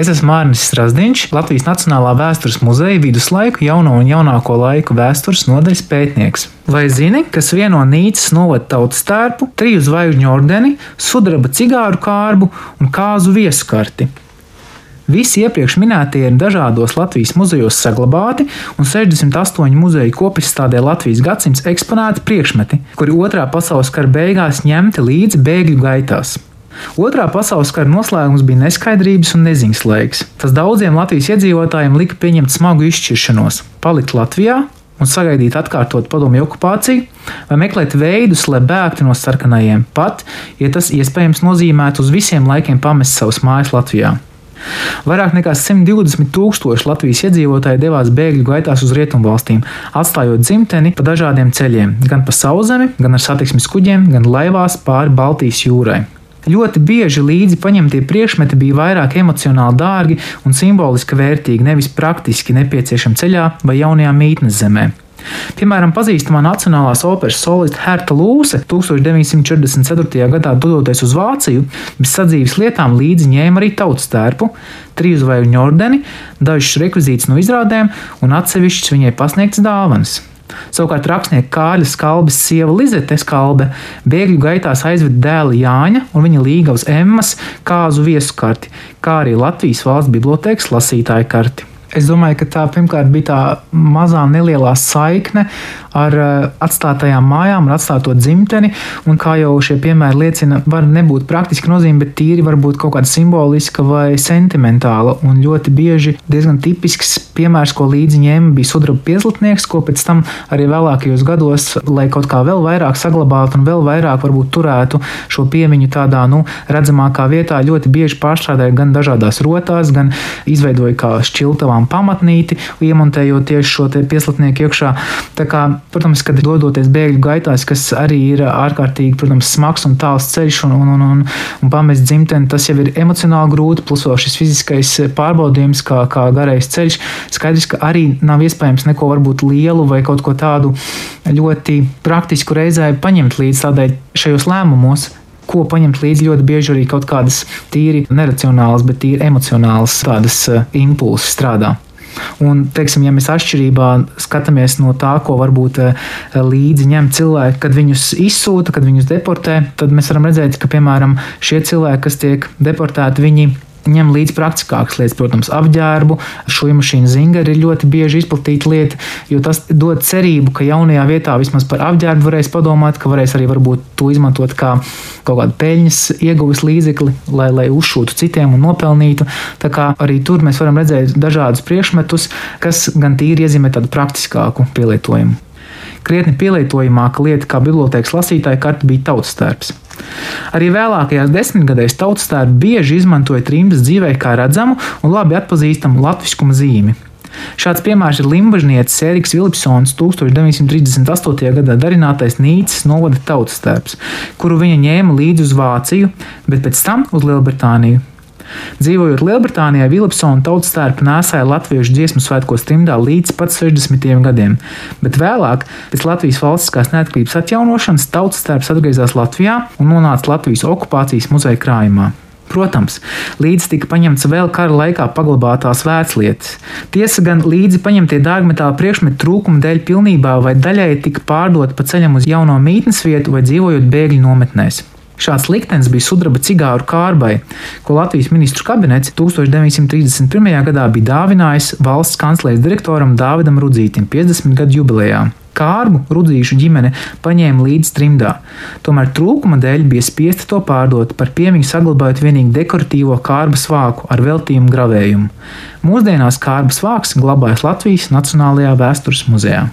Es esmu Mārnis Strasdiņš, Latvijas Nacionālā vēstures muzeja viduslaiku, jauno un jaunāko laiku vēstures nodaļas pētnieks. Vai zini, kas vieno Nīcas novada tautas tērpu, triju zvaigžņu ordeni, sudraba cigāru kārbu un kāzu vieskarti? Visi iepriekš minētie ir dažādos Latvijas muzejos saglabāti, un 68 muzeju kopizstādē Latvijas gadsimts eksponēti priekšmeti, kuri otrā pasaules kara beigās ņemti līdzi bēgļu gaitās. Otrā pasaules kara noslēgums bija neskaidrības un neziņas laiks. Tas daudziem Latvijas iedzīvotājiem lika pieņemt smagu izšķiršanos - palikt Latvijā un sagaidīt atkārtot padomju okupāciju, vai meklēt veidus, lai bēgtu no sarkanajiem, pat ja tas iespējams nozīmētu uz visiem laikiem pamest savus mājas Latvijā. Vairāk nekā 120 tūkstoši Latvijas iedzīvotāji devās bēgļu gaitās uz rietumvalstīm, atstājot dzimteni pa dažādiem ceļiem, gan pa sauszemi, gan ar satiksmes kuģiem, gan laivās pāri Baltijas jūrai. Ļoti bieži līdzi paņemtie priekšmeti bija vairāk emocionāli dārgi un simboliski vērtīgi, nevis praktiski nepieciešami ceļā vai jaunajā mītnes zemē. Piemēram, pazīstamā Nacionālās operas soliste Herta Lūse 1944. gadā dodoties uz Vāciju, bez sadzīves lietām līdzi ņēma arī tautas tērpu, triju zvaigžņu ordeni, dažus rekvizītus no izrādēm un atsevišķas viņai pasniegtas dāvanas. Savukārt rakstnieka Kāļa Skalbes sieva Lizete Skalbe bēgļu gaitās aizveda dēlu Jāņa un viņa līgavas Emmas kāzu viesu karti, kā arī Latvijas valsts bibliotēkas lasītāju karti. Es domāju, ka tā pirmkārt bija tā mazā nelielā saikne ar uh, atstātajām mājām, ar atstāto dzimteni. Un kā jau šie piemēri liecina, var nebūt praktiski nozīme, bet tīri var būt kaut kāda simboliska vai sentimentāla. Un ļoti bieži diezgan tipisks piemērs, ko līdzi ņēma, bija sudraba piezlatnieks, ko pēc tam arī vēlākajos gados, lai kaut kā vēl vairāk saglabātu un vēl vairāk varbūt turētu šo piemiņu tādā nu, redzamākā vietā, ļoti bieži pārstrādāja gan dažādās rotās, gan izveidoja kā šķiltavām iekārtām pamatnīti, iemontējot tieši šo pieslatnieku iekšā. Tā kā, protams, kad dodoties bēgļu gaitās, kas arī ir ārkārtīgi, protams, smags un tāls ceļš un, un, un, un, un pamest dzimteni, tas jau ir emocionāli grūti, plus vēl šis fiziskais pārbaudījums, kā, kā garais ceļš. Skaidrs, ka arī nav iespējams neko varbūt lielu vai kaut ko tādu ļoti praktisku reizē paņemt līdz tādai šajos lēmumos ko paņemt līdzi ļoti bieži arī kaut kādas tīri neracionālas, bet tīri emocionālas tādas uh, impulses strādā. Un, teiksim, ja mēs atšķirībā skatāmies no tā, ko varbūt uh, līdzi ņem cilvēki, kad viņus izsūta, kad viņus deportē, tad mēs varam redzēt, ka, piemēram, šie cilvēki, kas tiek deportēti, viņi ņem līdzi praktiskākas lietas, protams, apģērbu. Šo mašīnu zingari ir ļoti bieži izplatīta lieta, jo tas dod cerību, ka jaunajā vietā vismaz par apģērbu varēs padomāt, ka varēs arī to izmantot kā kaut kādu peļņas ieguves līdzekli, lai, lai uzšūtu citiem un nopelnītu. Tā kā arī tur mēs varam redzēt dažādus priekšmetus, kas gan tīri iezīmē tādu praktiskāku pielietojumu. Krietni pielietojamāka lieta kā bibliotekas lasītāja karte bija tautas tērps. Arī vēlākajās desmitgadēs tautas tērpu bieži izmantoja trimdas dzīvē kā redzamu un labi atpazīstamu latviskuma zīmi. Šāds piemērs ir limbažniecis Eriks Vilpsons 1938. gadā darinātais Nīcas novada tautas tērps, kuru viņa ņēma līdzi uz Vāciju, bet pēc tam uz Lielbritāniju. Dzīvojot Lielbritānijā, Vilpsona tautas tērpa nēsāja latviešu dziesmu svētkos trimdā līdz pat 60. gadiem, bet vēlāk, pēc Latvijas valstiskās neatkarības atjaunošanas, tautas tērps atgriezās Latvijā un nonāca Latvijas okupācijas muzeja krājumā. Protams, līdzi tika paņemts vēl kara laikā paglabātās vērtslietas. Tiesa gan līdzi paņemtie dārgmetāla priekšmeti trūkuma dēļ pilnībā vai daļai tika pārdoti pa ceļam uz jauno mītnes vietu vai dzīvojot bēgļu nometnēs. Šāds liktenis bija sudraba cigāru kārbai, ko Latvijas ministru kabinets 1931. gadā bija dāvinājis valsts kanclēs direktoram Dāvidam Rudzītim 50 gadu jubilejā. Kārbu rudzīšu ģimene paņēma līdzi trimdā, tomēr trūkuma dēļ bija spiesta to pārdot par piemiņu, saglabājot tikai dekoratīvo kārbas vāku ar veltījumu gravējumu. Mūsdienās kārbas vāks glabājas Latvijas Nacionālajā vēstures muzejā.